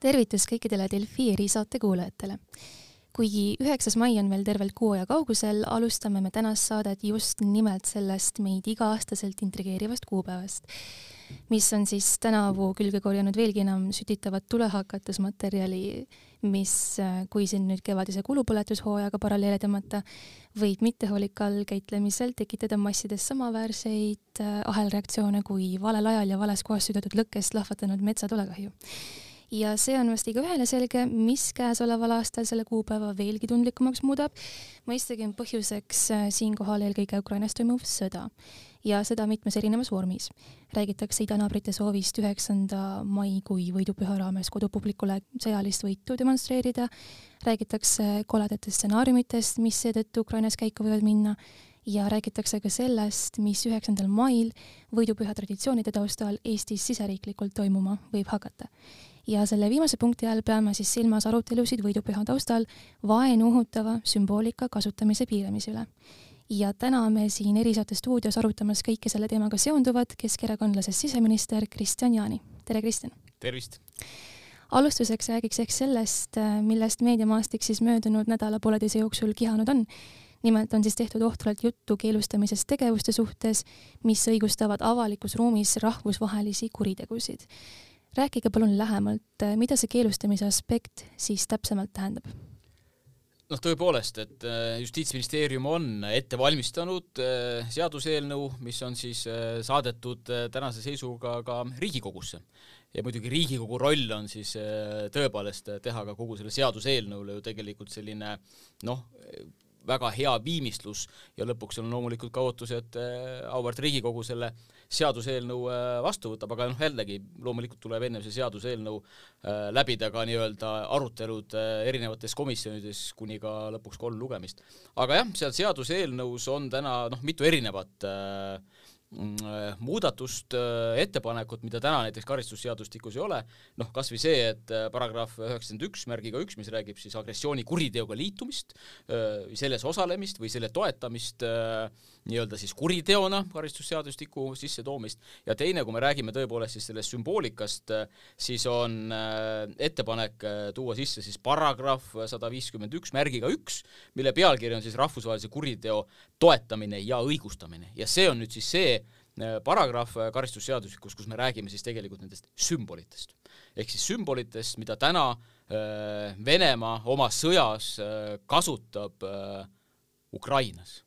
tervitus kõikidele Delfi erisaate kuulajatele. kuigi üheksas mai on veel tervelt kuu aja kaugusel, alustame me tänast saadet just nimelt sellest meid iga-aastaselt intrigeerivast kuupäevast, mis on siis tänavu külge korjanud veelgi enam sütitavat tulehakatusmaterjali, mis, kui siin nüüd kevadise kulupõletushooajaga paralleele tõmmata, võib mittehoolikal käitlemisel tekitada massides samaväärseid äh, ahelreaktsioone kui valel ajal ja vales kohas südatud lõkkest lahvatanud metsatulekahju ja see on vast igaühele selge, mis käesoleval aastal selle kuupäeva veelgi tundlikumaks muudab. mõistagi on põhjuseks äh, siinkohal eelkõige Ukrainas toimuv sõda ja seda mitmes erinevas vormis. räägitakse idanaabrite soovist üheksanda mai kui võidupüha raames kodupublikule sõjalist võitu demonstreerida, räägitakse koledatest stsenaariumitest, mis seetõttu Ukrainas käiku võivad minna ja räägitakse ka sellest, mis üheksandal mail võidupüha traditsioonide taustal Eestis siseriiklikult toimuma võib hakata ja selle viimase punkti all peame siis silmas arutelusid võidupüha taustal vaenu õhutava sümboolika kasutamise piiramise üle. ja täna me siin erisaate stuudios arutamas kõike selle teemaga seonduvat keskerakondlasest siseminister Kristjan Jaani. tere, Kristjan! tervist! alustuseks räägiks ehk sellest, millest meediamaastik siis möödunud nädala-pooleteise jooksul kihanud on nimelt on siis tehtud ohtralt juttu keelustamisest tegevuste suhtes, mis õigustavad avalikus ruumis rahvusvahelisi kuritegusid rääkige palun lähemalt, mida see keelustamise aspekt siis täpsemalt tähendab? noh, tõepoolest, et äh, Justiitsministeerium on ette valmistanud äh, seaduseelnõu, mis on siis äh, saadetud tänase seisuga ka Riigikogusse. ja muidugi Riigikogu roll on siis tõepoolest teha ka kogu selle seaduseelnõule ju tegelikult selline noh, väga hea viimistlus ja lõpuks on loomulikult ka ootus, et auväärt Riigikogu selle äh, seaduseelnõu äh, vastu võtab, aga noh, jällegi loomulikult tuleb ennem see seaduseelnõu äh, läbida ka nii-öelda arutelud äh, erinevates komisjonides kuni ka lõpuks kolm lugemist. aga jah, seal seaduseelnõus on täna noh, mitu erinevat äh, Mm, muudatust, ettepanekut, mida täna näiteks karistusseadustikus ei ole, noh kas või see, et paragrahv üheksakümmend üks märgiga üks, mis räägib siis agressioonikuriteoga liitumist, selles osalemist või selle toetamist nii-öelda siis kuriteona karistusseadustiku sissetoomist, ja teine, kui me räägime tõepoolest siis sellest sümboolikast, siis on ettepanek tuua sisse siis paragrahv sada viiskümmend üks märgiga üks, mille pealkiri on siis rahvusvahelise kuriteo toetamine ja õigustamine. Ja see on nüüd siis see äh, paragrahv äh, karistusseadustikus, kus me räägime siis tegelikult nendest sümbolitest. ehk siis sümbolitest, mida täna äh, Venemaa oma sõjas kasutab Ukrainas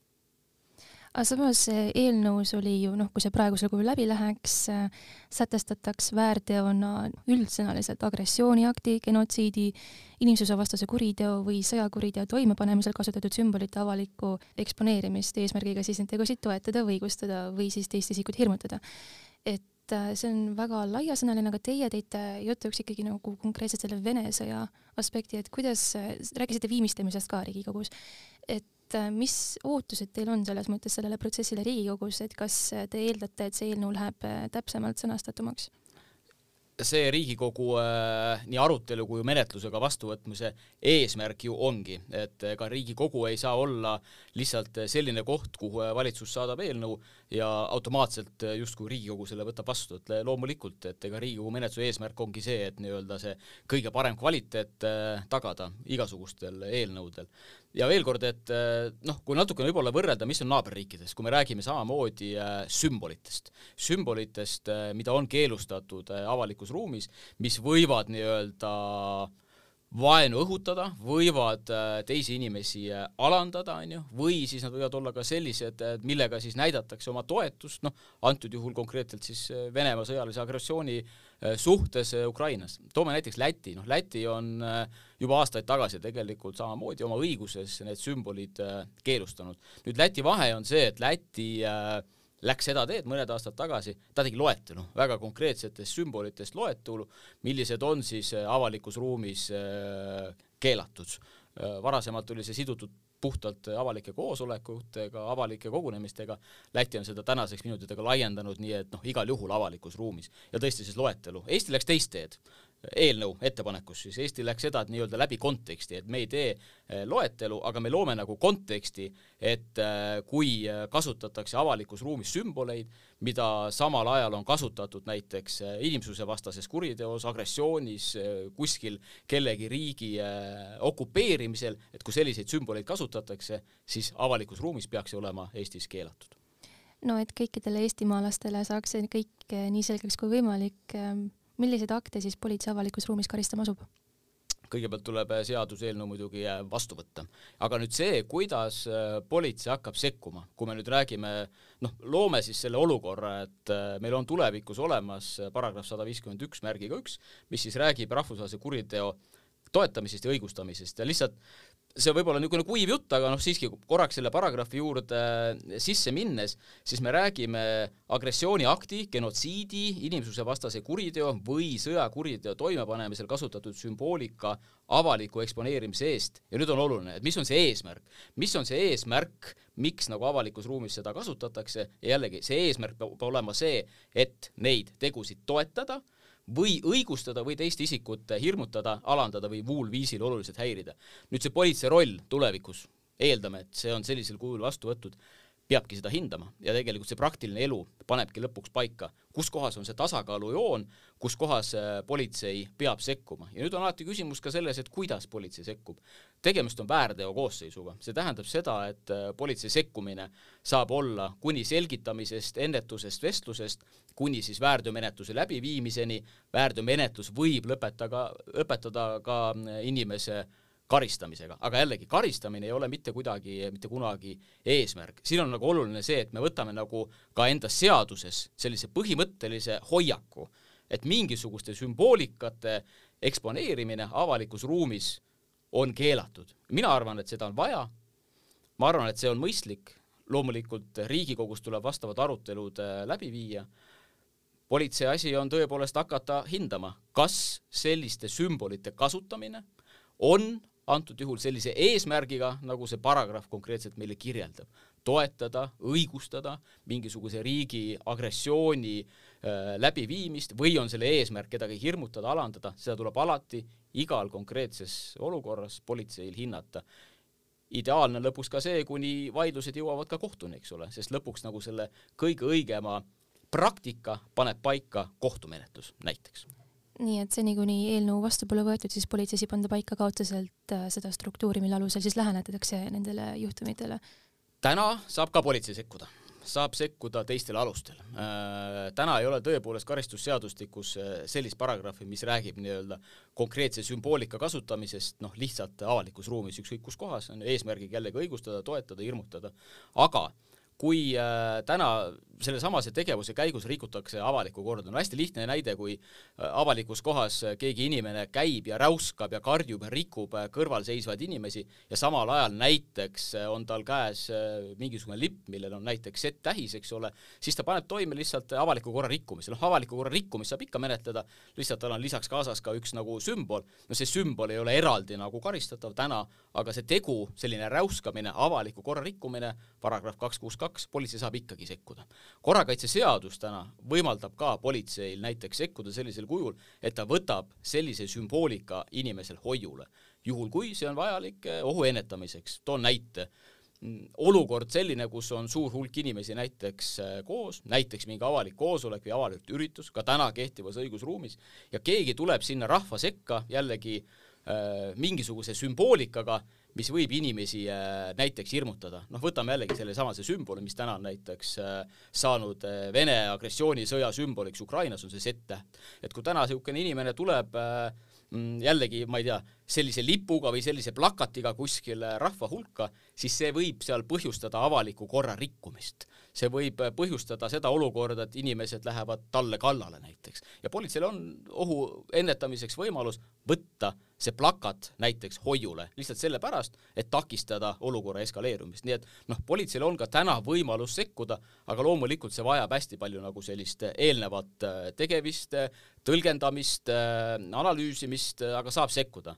aga samas eelnõus oli ju noh, kui see praegusel kujul läbi läheks, sätestataks väärteona üldsõnaliselt agressiooniakti, genotsiidi, inimsusevastase kuriteo või sõjakuriteo toimepanemisel kasutatud sümbolite avalikku eksponeerimist eesmärgiga siis neid tegusid toetada või õigustada või siis teist isikut hirmutada. et äh, see on väga laiasõnaline, aga teie tõite jutuks ikkagi nagu konkreetselt selle Vene sõja aspekti, et kuidas, rääkisite viimistlemisest ka Riigikogus, et et äh, mis ootused teil on selles mõttes sellele protsessile Riigikogus, et kas te eeldate, et see eelnõu läheb äh, täpsemalt sõnastatumaks? see Riigikogu äh, nii arutelu kui menetlusega vastuvõtmise eesmärk ju ongi, et ega Riigikogu ei saa olla lihtsalt selline koht, kuhu valitsus saadab eelnõu ja automaatselt justkui Riigikogu selle võtab vastu, et loomulikult, et ega Riigikogu menetluse eesmärk ongi see, et nii-öelda see kõige parem kvaliteet äh, tagada igasugustel eelnõudel. Ja veel kord, et noh, kui natukene võib-olla võrrelda, mis on naaberriikides, kui me räägime samamoodi äh, sümbolitest, sümbolitest äh,, mida on keelustatud äh, avalikus ruumis, mis võivad nii-öelda vaenu õhutada, võivad teisi inimesi alandada, on ju, või siis nad võivad olla ka sellised, millega siis näidatakse oma toetust, noh, antud juhul konkreetselt siis Venemaa sõjalise agressiooni suhtes Ukrainas. toome näiteks Läti, noh Läti on äh, juba aastaid tagasi tegelikult samamoodi oma õiguses need sümbolid äh, keelustanud. nüüd Läti vahe on see, et Läti äh, läks seda teed mõned aastad tagasi, ta tegi loetelu, väga konkreetsetest sümbolitest loetelu, millised on siis äh, avalikus ruumis keelatud. varasemalt oli see sidutud puhtalt avalike koosolekutega, avalike kogunemistega, Läti on seda tänaseks minutitega laiendanud, nii et noh, igal juhul avalikus ruumis ja tõesti siis loetelu. Eesti läks teist teed eelnõu ettepanekus, siis Eesti läks seda, nii-öelda läbi konteksti, et me ei tee eh, loetelu, aga me loome nagu konteksti, et eh, kui eh, kasutatakse avalikus ruumis sümboleid, mida samal ajal on kasutatud näiteks inimsusevastases kuriteos, agressioonis, kuskil kellegi riigi okupeerimisel, et kui selliseid sümboleid kasutatakse, siis avalikus ruumis peaks see olema Eestis keelatud. no et kõikidele eestimaalastele saaks see kõik nii selgeks kui võimalik milliseid akte siis politsei avalikus ruumis karistama asub? kõigepealt tuleb äh, seaduseelnõu muidugi äh, vastu võtta. aga nüüd see, kuidas äh, politsei hakkab sekkuma, kui me nüüd räägime, noh, loome siis selle olukorra, et meil on tulevikus olemas paragrahv sada viiskümmend üks märgiga üks, mis siis räägib rahvusvahelise kuriteo toetamisest ja õigustamisest ja lihtsalt see võib olla niisugune kuiv jutt, aga noh, siiski korraks selle paragrahvi juurde äh, sisse minnes, siis me räägime agressiooniakti, genotsiidi, inimsusevastase kuriteo või sõjakuriteo toimepanemisel kasutatud sümboolika avaliku eksponeerimise eest. Ja nüüd on oluline, et mis on see eesmärk, mis on see eesmärk, miks nagu avalikus ruumis seda kasutatakse? Ja jällegi, see eesmärk peab olema see, et neid tegusid toetada või õigustada või teist isikut hirmutada, alandada või muul viisil oluliselt häirida. nüüd see politsei roll tulevikus, eeldame, et see on sellisel kujul vastu võetud, peabki seda hindama ja tegelikult see praktiline elu panebki lõpuks paika, kus kohas on see tasakaalujoon, kus kohas äh, politsei peab sekkuma ja nüüd on alati küsimus ka selles, et kuidas politsei sekkub. Tegemist on väärteokoosseisuga, see tähendab seda, et äh, politsei sekkumine saab olla kuni selgitamisest, ennetusest, vestlusest kuni siis väärteomenetluse läbiviimiseni, väärteomenetlus võib lõpetada, õpetada ka äh, inimese karistamisega, aga jällegi, karistamine ei ole mitte kuidagi, mitte kunagi eesmärk. siin on nagu oluline see, et me võtame nagu ka enda seaduses sellise põhimõttelise hoiaku, et mingisuguste sümboolikate eksponeerimine avalikus ruumis on keelatud. mina arvan, et seda on vaja, ma arvan, et see on mõistlik, loomulikult Riigikogus tuleb vastavad arutelud äh, läbi viia. Politsei asi on tõepoolest hakata hindama, kas selliste sümbolite kasutamine on antud juhul sellise eesmärgiga, nagu see paragrahv konkreetselt meile kirjeldab, toetada, õigustada mingisuguse riigi agressiooni äh, läbiviimist või on selle eesmärk kedagi hirmutada, alandada, seda tuleb alati igal konkreetses olukorras politseil hinnata. Ideaalne lõpuks ka see, kuni vaidlused jõuavad ka kohtuni, eks ole, sest lõpuks nagu selle kõige õigema praktika paneb paika kohtumenetlus näiteks. Nii et seni, kuni eelnõu vastu pole võetud, siis politseis ei panda paika ka otseselt äh, seda struktuuri, mille alusel siis lähenetakse nendele juhtumitele? täna saab ka politsei sekkuda, saab sekkuda teistel alustel. Äh, täna ei ole tõepoolest karistusseadustikus äh, sellist paragrahvi, mis räägib nii-öelda konkreetse sümboolika kasutamisest, noh, lihtsalt avalikus ruumis ükskõik kus kohas, on eesmärgiga jällegi õigustada, toetada, hirmutada, aga kui äh, täna sellesamase tegevuse käigus rikutakse avalikku korda, no hästi lihtne näide, kui äh, avalikus kohas äh, keegi inimene käib ja räuskab ja karjub ja rikub kõrval seisvaid inimesi ja samal ajal näiteks on tal käes mingisugune lipp, millel on näiteks Z-tähis, eks ole, siis ta paneb toime lihtsalt avaliku korra rikkumise, noh avaliku korra rikkumist saab ikka menetleda, lihtsalt tal on lisaks kaasas ka üks nagu sümbol, no see sümbol ei ole eraldi nagu karistatav täna, aga see tegu, selline räuskamine, avaliku korra rikkumine, paragrahv kaks kuus kaks, politsei saab ikkagi sekkuda korrakaitseseadus täna võimaldab ka politseil näiteks sekkuda sellisel kujul, et ta võtab sellise sümboolika inimesel hoiule, juhul kui see on vajalik eh, ohu ennetamiseks. toon näite mm, olukord selline, kus on suur hulk inimesi näiteks eh, koos, näiteks mingi avalik koosolek või avalik üritus, ka täna kehtivas õigusruumis, ja keegi tuleb sinna rahva sekka jällegi äh, mingisuguse sümboolikaga mis võib inimesi äh, näiteks hirmutada. noh, võtame jällegi sellesama see sümboli, mis täna on näiteks äh, saanud äh, Vene agressioonisõja sümboliks Ukrainas, on see Z-täht. et kui täna niisugune inimene tuleb mm, jällegi, ma ei tea, sellise lipuga või sellise plakatiga kuskile rahva hulka, siis see võib seal põhjustada avaliku korra rikkumist. See võib põhjustada seda olukorda, et inimesed lähevad talle kallale näiteks ja politseil on ohu ennetamiseks võimalus võtta see plakat näiteks hoiule lihtsalt sellepärast, et takistada olukorra eskaleerumist, nii et noh, politseil on ka täna võimalus sekkuda, aga loomulikult see vajab hästi palju nagu sellist eelnevat äh, tegevist, tõlgendamist, äh, analüüsimist, aga saab sekkuda.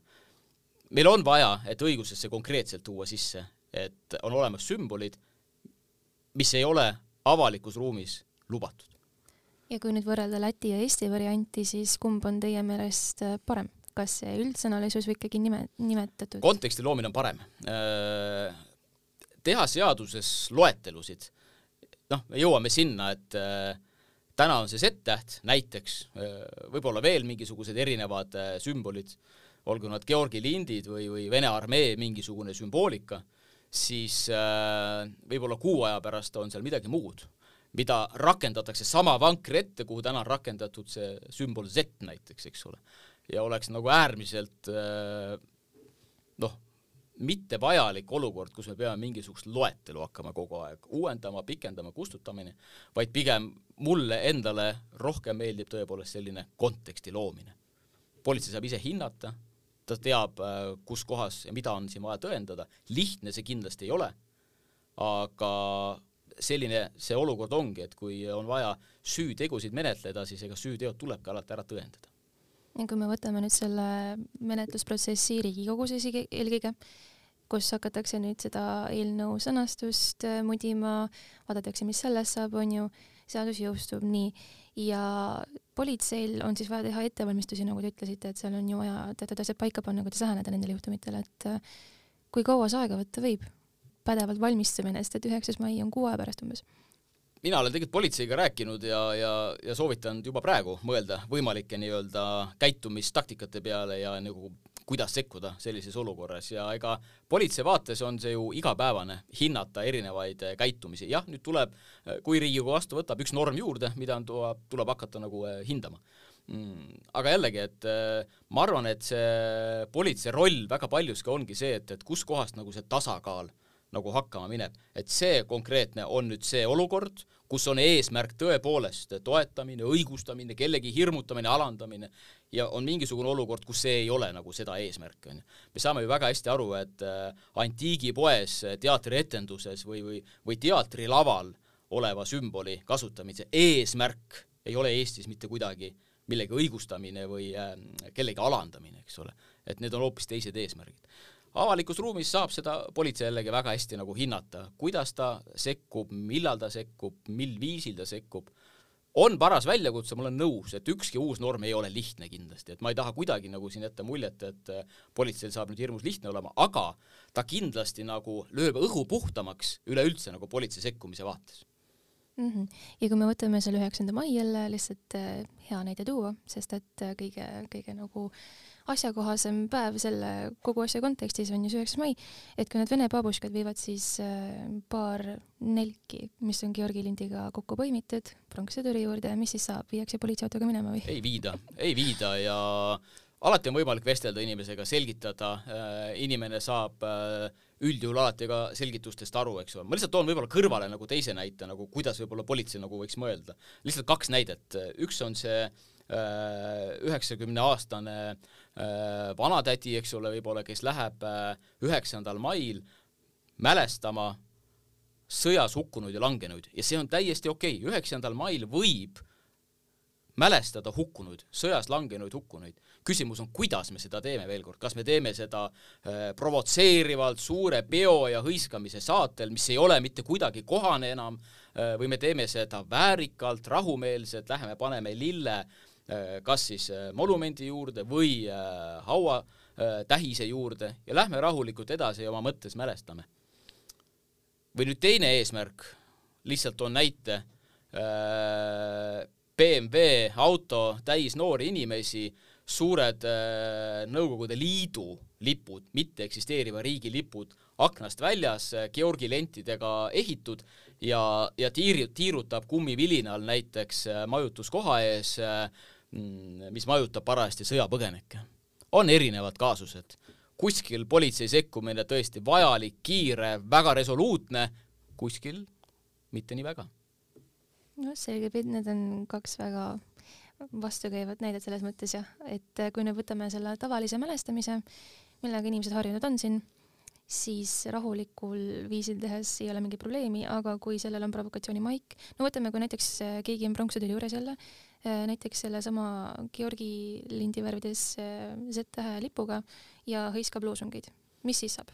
meil on vaja, et õigusesse konkreetselt tuua sisse, et on olemas sümbolid, mis ei ole avalikus ruumis lubatud ja kui nüüd võrrelda Läti ja Eesti varianti, siis kumb on teie meelest äh, parem, kas see üldsõnalisus või ikkagi nime, nimetatud? konteksti loomine on parem. teha seaduses loetelusid, noh, me jõuame sinna, et täna on see Z-täht näiteks, võib-olla veel mingisugused erinevad sümbolid, olgu nad Georgi lindid või, või Vene armee mingisugune sümboolika, siis võib-olla kuu aja pärast on seal midagi muud mida rakendatakse sama vankri ette, kuhu täna on rakendatud see sümbol Z näiteks, eks ole. ja oleks nagu äärmiselt äh, noh, mitte vajalik olukord, kus me peame mingisugust loetelu hakkama kogu aeg uuendama, pikendama, kustutamine, vaid pigem mulle endale rohkem meeldib tõepoolest selline konteksti loomine. politsei saab ise hinnata, ta teab, äh, kus kohas ja mida on siin vaja tõendada, lihtne see kindlasti ei ole, aga selline see olukord ongi, et kui on vaja süütegusid menetleda, siis ega süüteod tulebki alati ära tõendada. ja kui me võtame nüüd selle menetlusprotsessi Riigikogus isegi eelkõige, kus hakatakse nüüd seda eelnõu sõnastust äh, mudima, vaadatakse, mis sellest saab, on ju, seadus jõustub nii, ja politseil on siis vaja teha ettevalmistusi, nagu te ütlesite, et seal on ju vaja teatud asjad paika panna, kuidas läheneda nendele juhtumitele, et äh, kui kaua see aega võtta võib? pädevalt valmistumine, sest et üheksas mai on kuu aja pärast umbes mina olen tegelikult politseiga rääkinud ja, ja, ja soovitanud juba praegu mõelda võimalike nii-öelda käitumistaktikate peale ja nagu kuidas sekkuda sellises olukorras ja ega politsei vaates on see ju igapäevane, hinnata erinevaid käitumisi. jah, nüüd tuleb, kui Riigikogu vastu võtab üks norm juurde, mida on, tuleb, hakata nagu eh, hindama mm,. aga jällegi, et eh, ma arvan, et see politsei roll väga paljuski ongi see, et, et kuskohast nagu see tasakaal äh, nagu hakkama mineb. et see konkreetne on nüüd see olukord, kus on eesmärk tõepoolest toetamine, õigustamine, kellegi hirmutamine, alandamine ja on mingisugune olukord, kus see ei ole nagu seda eesmärki, on ju. me saame ju väga hästi aru, et äh, antiigipoes, teatrietenduses või, või, või teatrilaval oleva sümboli kasutamise eesmärk ei ole Eestis mitte kuidagi millegi õigustamine või äh, kellegi alandamine, eks ole. et need on hoopis teised eesmärgid avalikus ruumis saab seda politsei jällegi väga hästi nagu hinnata, kuidas ta sekkub, millal ta sekkub, mil viisil ta sekkub. on paras väljakutse, ma olen nõus, et ükski uus norm ei ole lihtne kindlasti, et ma ei taha kuidagi nagu siin jätta muljet, et äh, politseil saab nüüd hirmus lihtne olema, aga ta kindlasti nagu lööb õhu puhtamaks üleüldse nagu politsei sekkumise vaates mm. -hmm. ja kui me võtame selle üheksanda mai jälle lihtsalt äh, hea näide tuua, sest et äh, kõige, kõige nagu asjakohasem päev selle kogu asja kontekstis on ju see üheksas mai, et kui need Vene babuškad viivad siis äh, paar nelki, mis on Georgi lindiga kokku põimitud pronkssõduri juurde, mis siis saab, viiakse politseiautoga minema või? ei viida, ei viida ja alati on võimalik vestelda inimesega, selgitada, inimene saab äh, üldjuhul alati ka selgitustest aru, eks ole. ma lihtsalt toon võib-olla kõrvale nagu teise näite, nagu kuidas võib-olla politsei nagu võiks mõelda. lihtsalt kaks näidet, üks on see üheksakümne aastane Äh, vanatädi, eks ole, võib-olla, kes läheb äh, üheksandal mail mälestama sõjas hukkunuid ja langenuid ja see on täiesti okei okay., üheksandal mail võib mälestada hukkunuid, sõjas langenuid hukkunuid. Küsimus on, kuidas me seda teeme veel kord, kas me teeme seda äh, provotseerivalt suure peo ja hõiskamise saatel, mis ei ole mitte kuidagi kohane enam äh,, või me teeme seda väärikalt, rahumeelselt, läheme paneme lille äh, kas siis monumendi juurde või äh, hauatähise juurde ja lähme rahulikult edasi ja oma mõttes mälestame. või nüüd teine eesmärk, lihtsalt toon näite, BMW auto täis noori inimesi, suured Nõukogude Liidu lipud, mitte eksisteeriva riigi lipud aknast väljas, Georgi lentidega ehitud ja, ja tiir-, tiirutab kummivilinal näiteks majutuskoha ees äh, Mm, mis majutab parajasti sõjapõgenikke. on erinevad kaasused, kuskil politsei sekkumine tõesti vajalik, kiire, väga resoluutne, kuskil mitte nii väga. noh, selge pilt, need on kaks väga vastukäivat näidet selles mõttes jah, et kui nüüd võtame selle tavalise mälestamise, millega inimesed harjunud on siin, siis rahulikul viisil tehes ei ole mingit probleemi, aga kui sellel on provokatsioonimaik, no võtame, kui näiteks keegi on pronkssõduri juures jälle Äh, näiteks sellesama Georgi lindi värvides äh, Z-tähe lipuga ja hõiskab loosungeid, mis siis saab?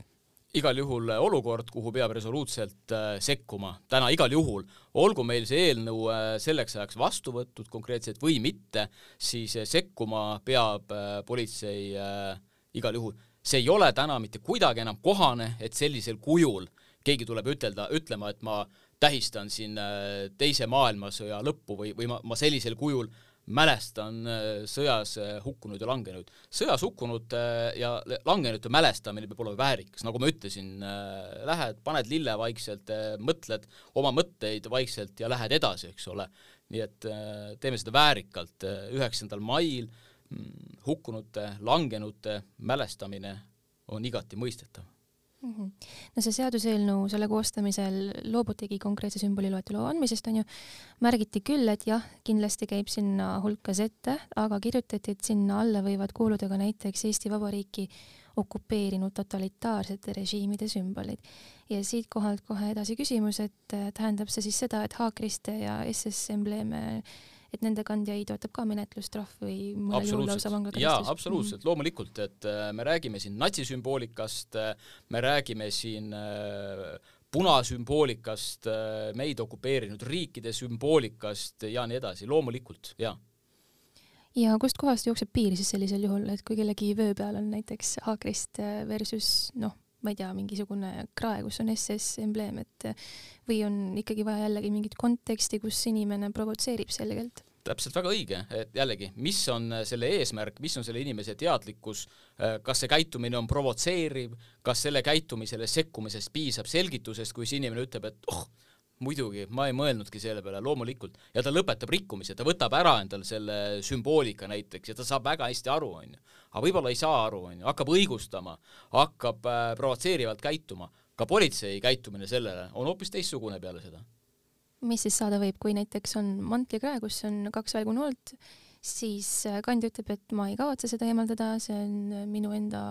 Igal juhul olukord, kuhu peab resoluutselt äh, sekkuma, täna igal juhul, olgu meil see eelnõu äh, selleks ajaks vastu võetud konkreetselt või mitte, siis äh, sekkuma peab äh, politsei äh, igal juhul. see ei ole täna mitte kuidagi enam kohane, et sellisel kujul keegi tuleb ütelda, ütlema, et ma tähistan siin äh, teise maailmasõja lõppu või, või ma, ma sellisel kujul mälestan äh, sõjas äh, hukkunud ja langenuid. sõjas hukkunud ja langenute mälestamine peab olema väärikas, nagu ma ütlesin, lähed, paned lille vaikselt, mõtled oma mõtteid vaikselt ja lähed edasi, eks ole. nii et teeme seda väärikalt, üheksandal mail mm, hukkunute, langenute mälestamine on igati mõistetav. No see seaduseelnõu, selle koostamisel loobutigi konkreetse sümboli loetelu andmisest, on ju, märgiti küll, et jah, kindlasti käib sinna hulka Z, aga kirjutati, et sinna alla võivad kuuluda ka näiteks Eesti Vabariiki okupeerinud totalitaarsete režiimide sümbolid. ja siitkohalt kohe edasi küsimus, et tähendab see siis seda, et haakriste ja SS embleeme et nende kandjaid ootab ka menetlustrahv või mõnel juhul lausa vanglakaristus? jaa, absoluutselt mm, -hmm. loomulikult, et äh, me räägime siin natsisümboolikast, äh, me räägime siin äh, punasümboolikast, meid okupeerinud riikide sümboolikast ja nii edasi, loomulikult, jaa ja kustkohast jookseb piir siis sellisel juhul, et kui kellegi vöö peal on näiteks haakrist versus noh, ma ei tea, mingisugune krae, kus on SS embleem, et või on ikkagi vaja jällegi mingit konteksti, kus inimene provotseerib selgelt? täpselt väga õige, et jällegi, mis on selle eesmärk, mis on selle inimese teadlikkus, kas see käitumine on provotseeriv, kas selle käitumisele sekkumisest piisab selgitusest, kui see inimene ütleb, et oh, muidugi, ma ei mõelnudki selle peale, loomulikult, ja ta lõpetab rikkumise, ta võtab ära endale selle sümboolika näiteks ja ta saab väga hästi aru, onju. aga võib-olla ei saa aru, onju, hakkab õigustama, hakkab äh, provotseerivalt käituma ka politsei käitumine sellele on hoopis teistsugune peale seda. mis siis saada võib, kui näiteks on mantlikrae, kus on kaks välgunoolt, siis äh, kandja ütleb, et ma ei kavatse seda eemaldada, see on äh, minu enda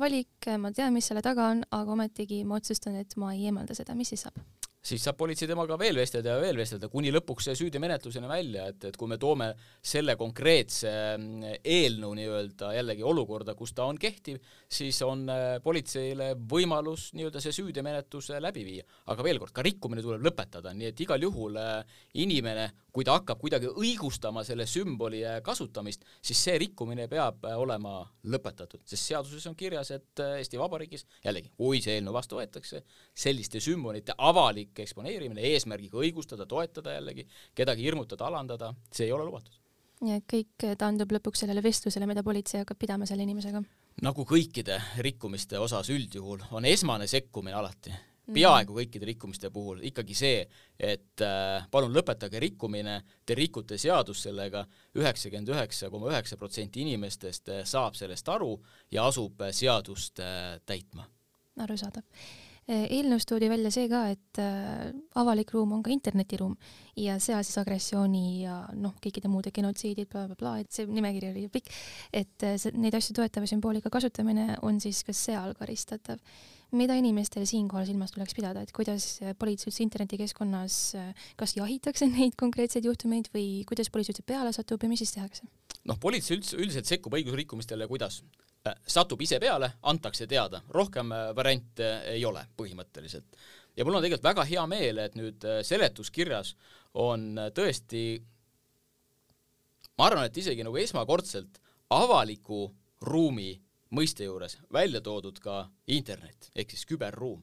valik, ma tean, mis selle taga on, aga ometigi ma otsustan, et ma ei eemalda seda, mis siis saab? Siis saab politsei temaga veel vestelda ja veel vestelda, kuni lõpuks see süüdimenetluseni välja, et, et kui me toome selle konkreetse mm, eelnõu nii-öelda jällegi olukorda, kus ta on kehtiv, siis on äh, politseile võimalus nii-öelda see süüdimenetlus läbi viia. aga veel kord, ka rikkumine tuleb lõpetada, nii et igal juhul äh, inimene, kui ta hakkab kuidagi õigustama selle sümboli äh, kasutamist, siis see rikkumine peab olema lõpetatud, sest seaduses on kirjas, et Eesti Vabariigis, jällegi, kui see eelnõu vastu võetakse, selliste sümbolite avalik avalik eksponeerimine eesmärgiga õigustada, toetada jällegi, kedagi hirmutada, alandada, see ei ole lubatud. ja kõik taandub lõpuks sellele vestlusele, mida politsei hakkab pidama selle inimesega? nagu kõikide rikkumiste osas üldjuhul on esmane sekkumine alati mhm. peaaegu kõikide rikkumiste puhul ikkagi see, et äh, palun lõpetage rikkumine, te rikute seadust sellega, üheksakümmend üheksa koma üheksa protsenti inimestest äh, saab sellest aru ja asub äh, seadust äh, täitma. arusaadav eelnõus toodi välja see ka, et äh, avalik ruum on ka internetiruum ja seal siis agressiooni ja noh, kõikide muude genotsiidid bla,, blablabla, et see nimekiri oli pikk, et äh, neid asju toetava sümboolika kasutamine on siis ka seal karistatav. mida inimestel siinkohal silmas tuleks pidada, et kuidas politsei üldse internetikeskkonnas, kas jahitakse neid konkreetseid juhtumeid või kuidas politsei üldse peale satub ja mis siis tehakse? noh, politsei üldse, üldiselt sekkub õigusrikkumistele kuidas? Äh, satub ise peale, antakse teada, rohkem äh, variante ei ole põhimõtteliselt. ja mul on tegelikult väga hea meel, et nüüd äh, seletuskirjas on tõesti, ma arvan, et isegi nagu esmakordselt avaliku ruumi mõiste juures välja toodud ka internet ehk siis küberruum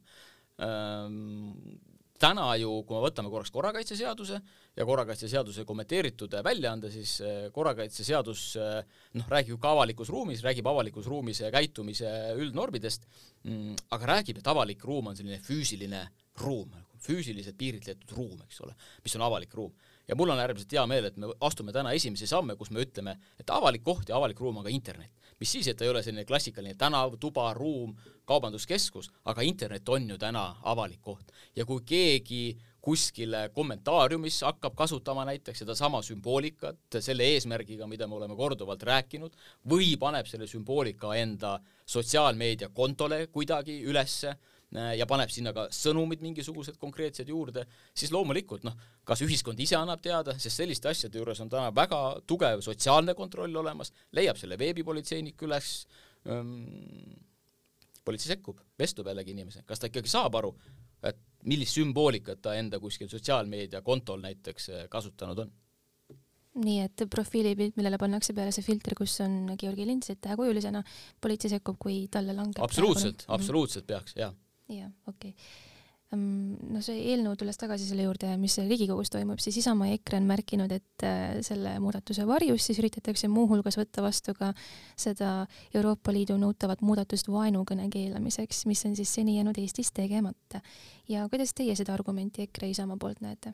täna ju, kui me võtame korraks korrakaitseseaduse ja korrakaitseseaduse kommenteeritud väljaande, siis eh, korrakaitseseadus eh, noh, räägib ka avalikus ruumis, räägib avalikus ruumis käitumise üldnormidest, mm, aga räägib, et avalik ruum on selline füüsiline ruum, füüsiliselt piiritletud ruum, eks ole, mis on avalik ruum. ja mul on äärmiselt hea meel, et me astume täna esimesi samme, kus me ütleme, et avalik koht ja avalik ruum on ka internet mis siis, et ta ei ole selline klassikaline tänav, tuba, ruum, kaubanduskeskus, aga internet on ju täna avalik koht ja kui keegi kuskil kommentaariumis hakkab kasutama näiteks sedasama sümboolikat selle eesmärgiga, mida me oleme korduvalt rääkinud, või paneb selle sümboolika enda sotsiaalmeedia kontole kuidagi ülesse, Äh, ja paneb sinna ka sõnumid mingisugused konkreetsed juurde, siis loomulikult noh, kas ühiskond ise annab teada, sest selliste asjade juures on täna väga tugev sotsiaalne kontroll olemas, leiab selle veebipolitseinik üles ähm,, politsei sekkub, vestleb jällegi inimesega, kas ta ikkagi saab aru, et millist sümboolikat ta enda kuskil sotsiaalmeediakontol näiteks kasutanud on? Nii et profiilipilt, millele pannakse peale see filter, kus on Georgi lindsid tähekujulisena, politsei sekkub, kui talle langeb absoluutselt, absoluutselt peaks, jaa. jah, okei. okay no see eelnõu, tulles tagasi selle juurde, mis Riigikogus toimub, siis Isamaa ja EKRE on märkinud, et äh, selle muudatuse varjus siis üritatakse muuhulgas võtta vastu ka seda Euroopa Liidu nõutavat muudatust vaenukõne keelamiseks, mis on siis seni jäänud Eestis tegemata. ja kuidas teie seda argumenti EKRE Isamaa poolt näete?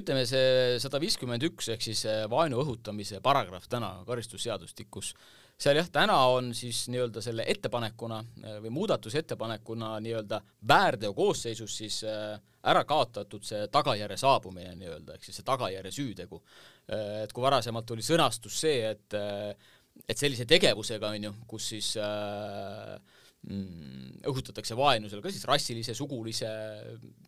Ütleme, see sada viiskümmend üks ehk siis vaenu õhutamise paragrahv täna karistusseadustikus seal jah, täna on siis nii-öelda selle ettepanekuna äh, või muudatusettepanekuna nii-öelda väärteo koosseisus siis äh, ära kaotatud see tagajärje saabumine nii-öelda, ehk siis see tagajärje süütegu. Äh, et kui varasemalt oli sõnastus see, et et sellise tegevusega, on ju, kus siis äh, õhutatakse vaenusele ka siis rassilise, sugulise,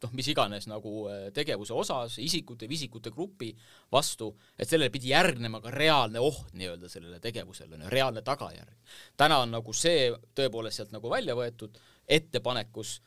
noh, mis iganes nagu äh, tegevuse osas, isikute või isikute grupi vastu, et sellele pidi järgnema ka reaalne oht nii-öelda sellele tegevusele, reaalne tagajärg. täna on nagu see tõepoolest sealt nagu välja võetud ettepanekus,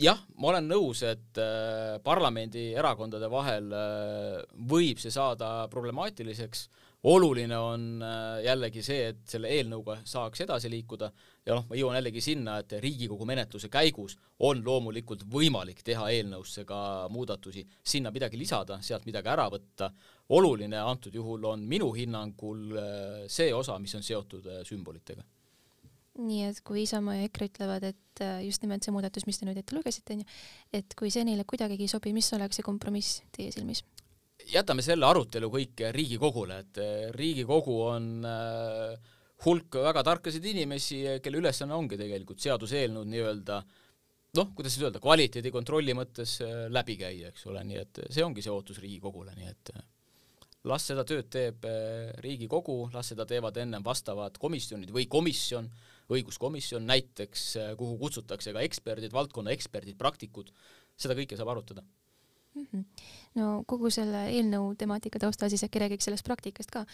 jah, ma olen nõus, et äh, parlamendierakondade vahel äh, võib see saada problemaatiliseks, oluline on äh, jällegi see, et selle eelnõuga saaks edasi liikuda ja noh, ma jõuan jällegi sinna, et Riigikogu menetluse käigus on loomulikult võimalik teha eelnõusse ka muudatusi, sinna midagi lisada, sealt midagi ära võtta. oluline antud juhul on minu hinnangul äh, see osa, mis on seotud äh, sümbolitega. nii et kui Isamaa ja EKRE ütlevad, et just nimelt see muudatus, mis te nüüd ette lugesite, onju, et kui see neile kuidagigi ei sobi, mis oleks see kompromiss teie silmis? Jätame selle arutelu kõik Riigikogule, et Riigikogu on äh, hulk väga tarkasid inimesi, kelle ülesanne ongi tegelikult seaduseelnõud nii-öelda noh, kuidas siis öelda, kvaliteedi kontrolli mõttes äh, läbi käia, eks ole, nii et see ongi see ootus Riigikogule, nii et las seda tööd teeb Riigikogu, las seda teevad ennem vastavad komisjonid või komisjon, õiguskomisjon näiteks, kuhu kutsutakse ka eksperdid, valdkonna eksperdid, praktikud, seda kõike saab arutada mm. -hmm. no kogu selle eelnõu temaatika taustal siis äkki räägiks sellest praktikast ka,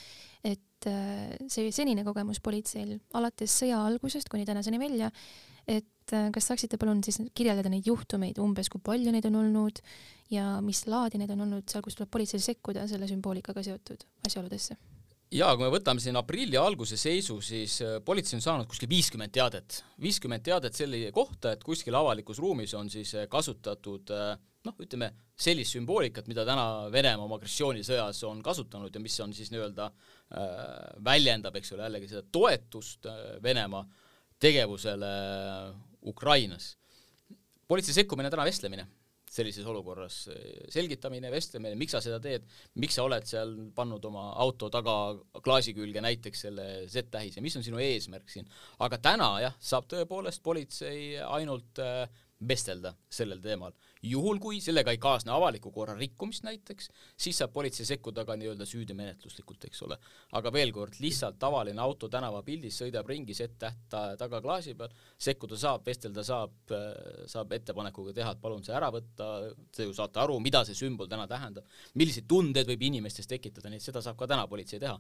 et äh, see senine kogemus politseil alates sõja algusest kuni tänaseni välja, et äh, kas saaksite palun siis kirjeldada neid juhtumeid umbes, kui palju neid on olnud ja mis laadi neid on olnud seal, kus tuleb politseil sekkuda selle sümboolikaga seotud asjaoludesse? jaa, kui me võtame siin aprilli alguse seisu, siis äh, politsei on saanud kuskil viiskümmend teadet, viiskümmend teadet selle kohta, et kuskil avalikus ruumis on siis kasutatud noh, ütleme sellist sümboolikat, mida täna Venemaa oma agressioonisõjas on kasutanud ja mis on siis nii-öelda äh, väljendab, eks ole, jällegi seda toetust äh, Venemaa tegevusele Ukrainas. politsei sekkumine täna vestlemine sellises olukorras, selgitamine, vestlemine, miks sa seda teed, miks sa oled seal pannud oma auto taga klaasi külge näiteks selle Z-tähise, mis on sinu eesmärk siin. aga täna jah, saab tõepoolest politsei ainult äh, vestelda sellel teemal juhul, kui sellega ei kaasne avaliku korra rikkumist näiteks, siis saab politsei sekkuda ka nii-öelda süüdimenetluslikult, eks ole. aga veel kord, lihtsalt tavaline auto tänavapildis sõidab ringi Z-täht taga klaasi peal, sekkuda saab, vestelda saab, saab ettepanekuga teha, et palun see ära võtta, te ju saate aru, mida see sümbol täna tähendab, milliseid tundeid võib inimestes tekitada, nii et seda saab ka täna politsei teha.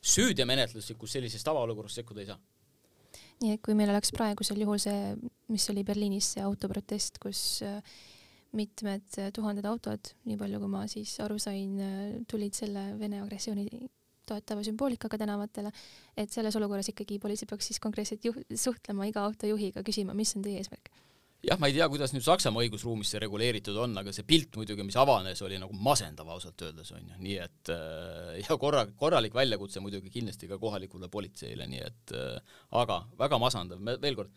süüdimenetluslikus sellises tavaolukorras sekkuda ei saa nii et kui meil oleks praegusel juhul see, mis oli Berliinis see autoprotest, kus mitmed äh, tuhanded autod, nii palju kui ma siis aru sain, äh, tulid selle Vene agressiooni toetava sümboolikaga tänavatele, et selles olukorras ikkagi politsei peaks siis konkreetselt juh-, suhtlema iga autojuhiga, küsima, mis on teie eesmärk. Jah, ma ei tea, kuidas nüüd Saksamaa õigusruumis see reguleeritud on, aga see pilt muidugi, mis avanes, oli nagu masendav ausalt öeldes onju, nii et äh, ja korra, korralik väljakutse muidugi kindlasti ka kohalikule politseile, nii et aga väga masendav, veel kord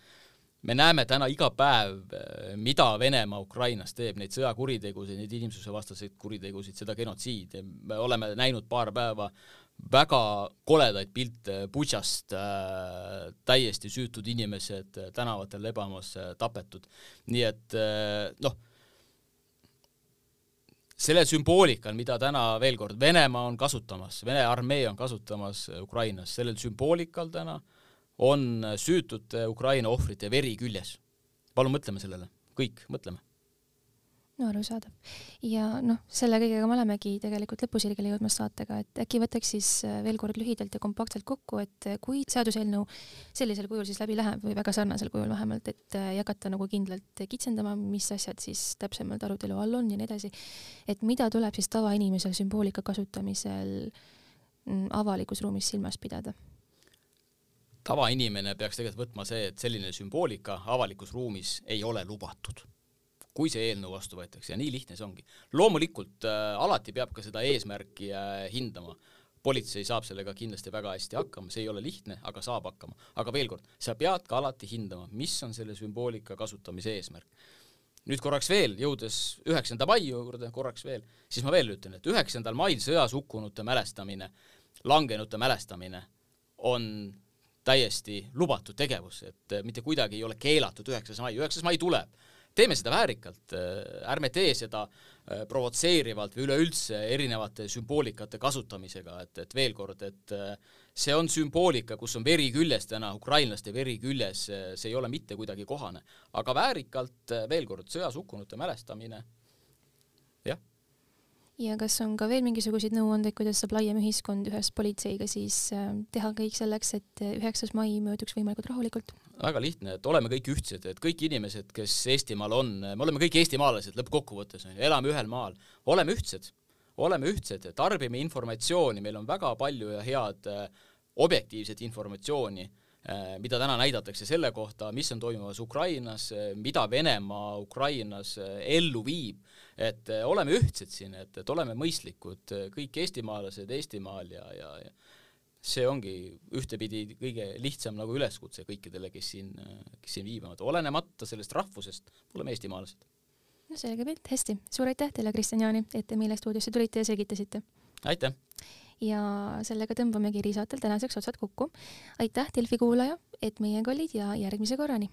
me näeme täna iga päev, eh, mida Venemaa Ukrainas teeb, neid sõjakuritegusid, neid inimsusevastaseid kuritegusid, seda genotsiidi, me oleme näinud paar päeva väga koledaid pilte Butšast äh,, täiesti süütud inimesed tänavatel lebamas äh, tapetud. nii et äh, noh, selle sümboolikal, mida täna veel kord Venemaa on kasutamas, Vene armee on kasutamas Ukrainas, sellel sümboolikal täna äh, on süütute Ukraina ohvrite veri küljes. palun mõtleme sellele, kõik mõtleme. no arusaadav. ja noh, selle kõigega me olemegi tegelikult lõpusirgele jõudmas saatega, et äkki võtaks siis äh, veel kord lühidalt ja kompaktselt kokku, et äh, kui seaduseelnõu sellisel kujul siis läbi läheb või väga sarnasel kujul vähemalt, et hakata nagu kindlalt kitsendama, mis asjad siis täpsemalt arutelu all on ja nii edasi, et mida tuleb siis tavainimesel sümboolika kasutamisel mm, avalikus ruumis silmas pidada? Tavainimene peaks tegelikult võtma see, et selline sümboolika avalikus ruumis ei ole lubatud kui see eelnõu vastu võetakse ja nii lihtne see ongi. loomulikult äh, alati peab ka seda eesmärki äh, hindama. politsei saab sellega kindlasti väga hästi hakkama, see ei ole lihtne, aga saab hakkama. aga veel kord, sa pead ka alati hindama, mis on selle sümboolika kasutamise eesmärk. nüüd korraks veel, jõudes üheksanda mai juurde korraks veel, siis ma veel ütlen, et üheksandal mail sõjas hukkunute mälestamine, langenute mälestamine on täiesti lubatud tegevus, et mitte kuidagi ei ole keelatud üheksas mai, üheksas mai tuleb. Teeme seda väärikalt, äh, ärme tee seda äh, provotseerivalt või üleüldse erinevate sümboolikate kasutamisega, et, et veel kord, et äh, see on sümboolika, kus on veri küljes täna, ukrainlaste veri küljes, see ei ole mitte kuidagi kohane. aga väärikalt, veel kord, sõjas hukkunute mälestamine ja kas on ka veel mingisuguseid nõuandeid, kuidas saab laiem ühiskond ühes politseiga siis äh, teha kõik selleks, et äh, üheksas mai mööduks võimalikult rahulikult? väga lihtne, et oleme kõik ühtsed, et kõik inimesed, kes Eestimaal on, me oleme kõik eestimaalased lõppkokkuvõttes, on ju, elame ühel maal, oleme ühtsed, oleme ühtsed, tarbime informatsiooni, meil on väga palju ja head äh, objektiivset informatsiooni Äh, mida täna näidatakse selle kohta, mis on toimumas Ukrainas, äh, mida Venemaa Ukrainas äh, ellu viib, et oleme ühtsed siin, et, et oleme mõistlikud, kõik eestimaalased Eestimaal ja, ja, ja see ongi ühtepidi kõige lihtsam nagu üleskutse kõikidele, kes siin, kes siin viibivad, olenemata sellest rahvusest, oleme eestimaalased. no selge pilt, hästi, suur aitäh teile, Kristjan Jaani, et te meile stuudiosse tulite ja selgitasite! aitäh! Ja sellega tõmbamegi erisaatel tänaseks otsad kokku. aitäh, Delfi kuulaja, et meiega olid ja järgmise korrani!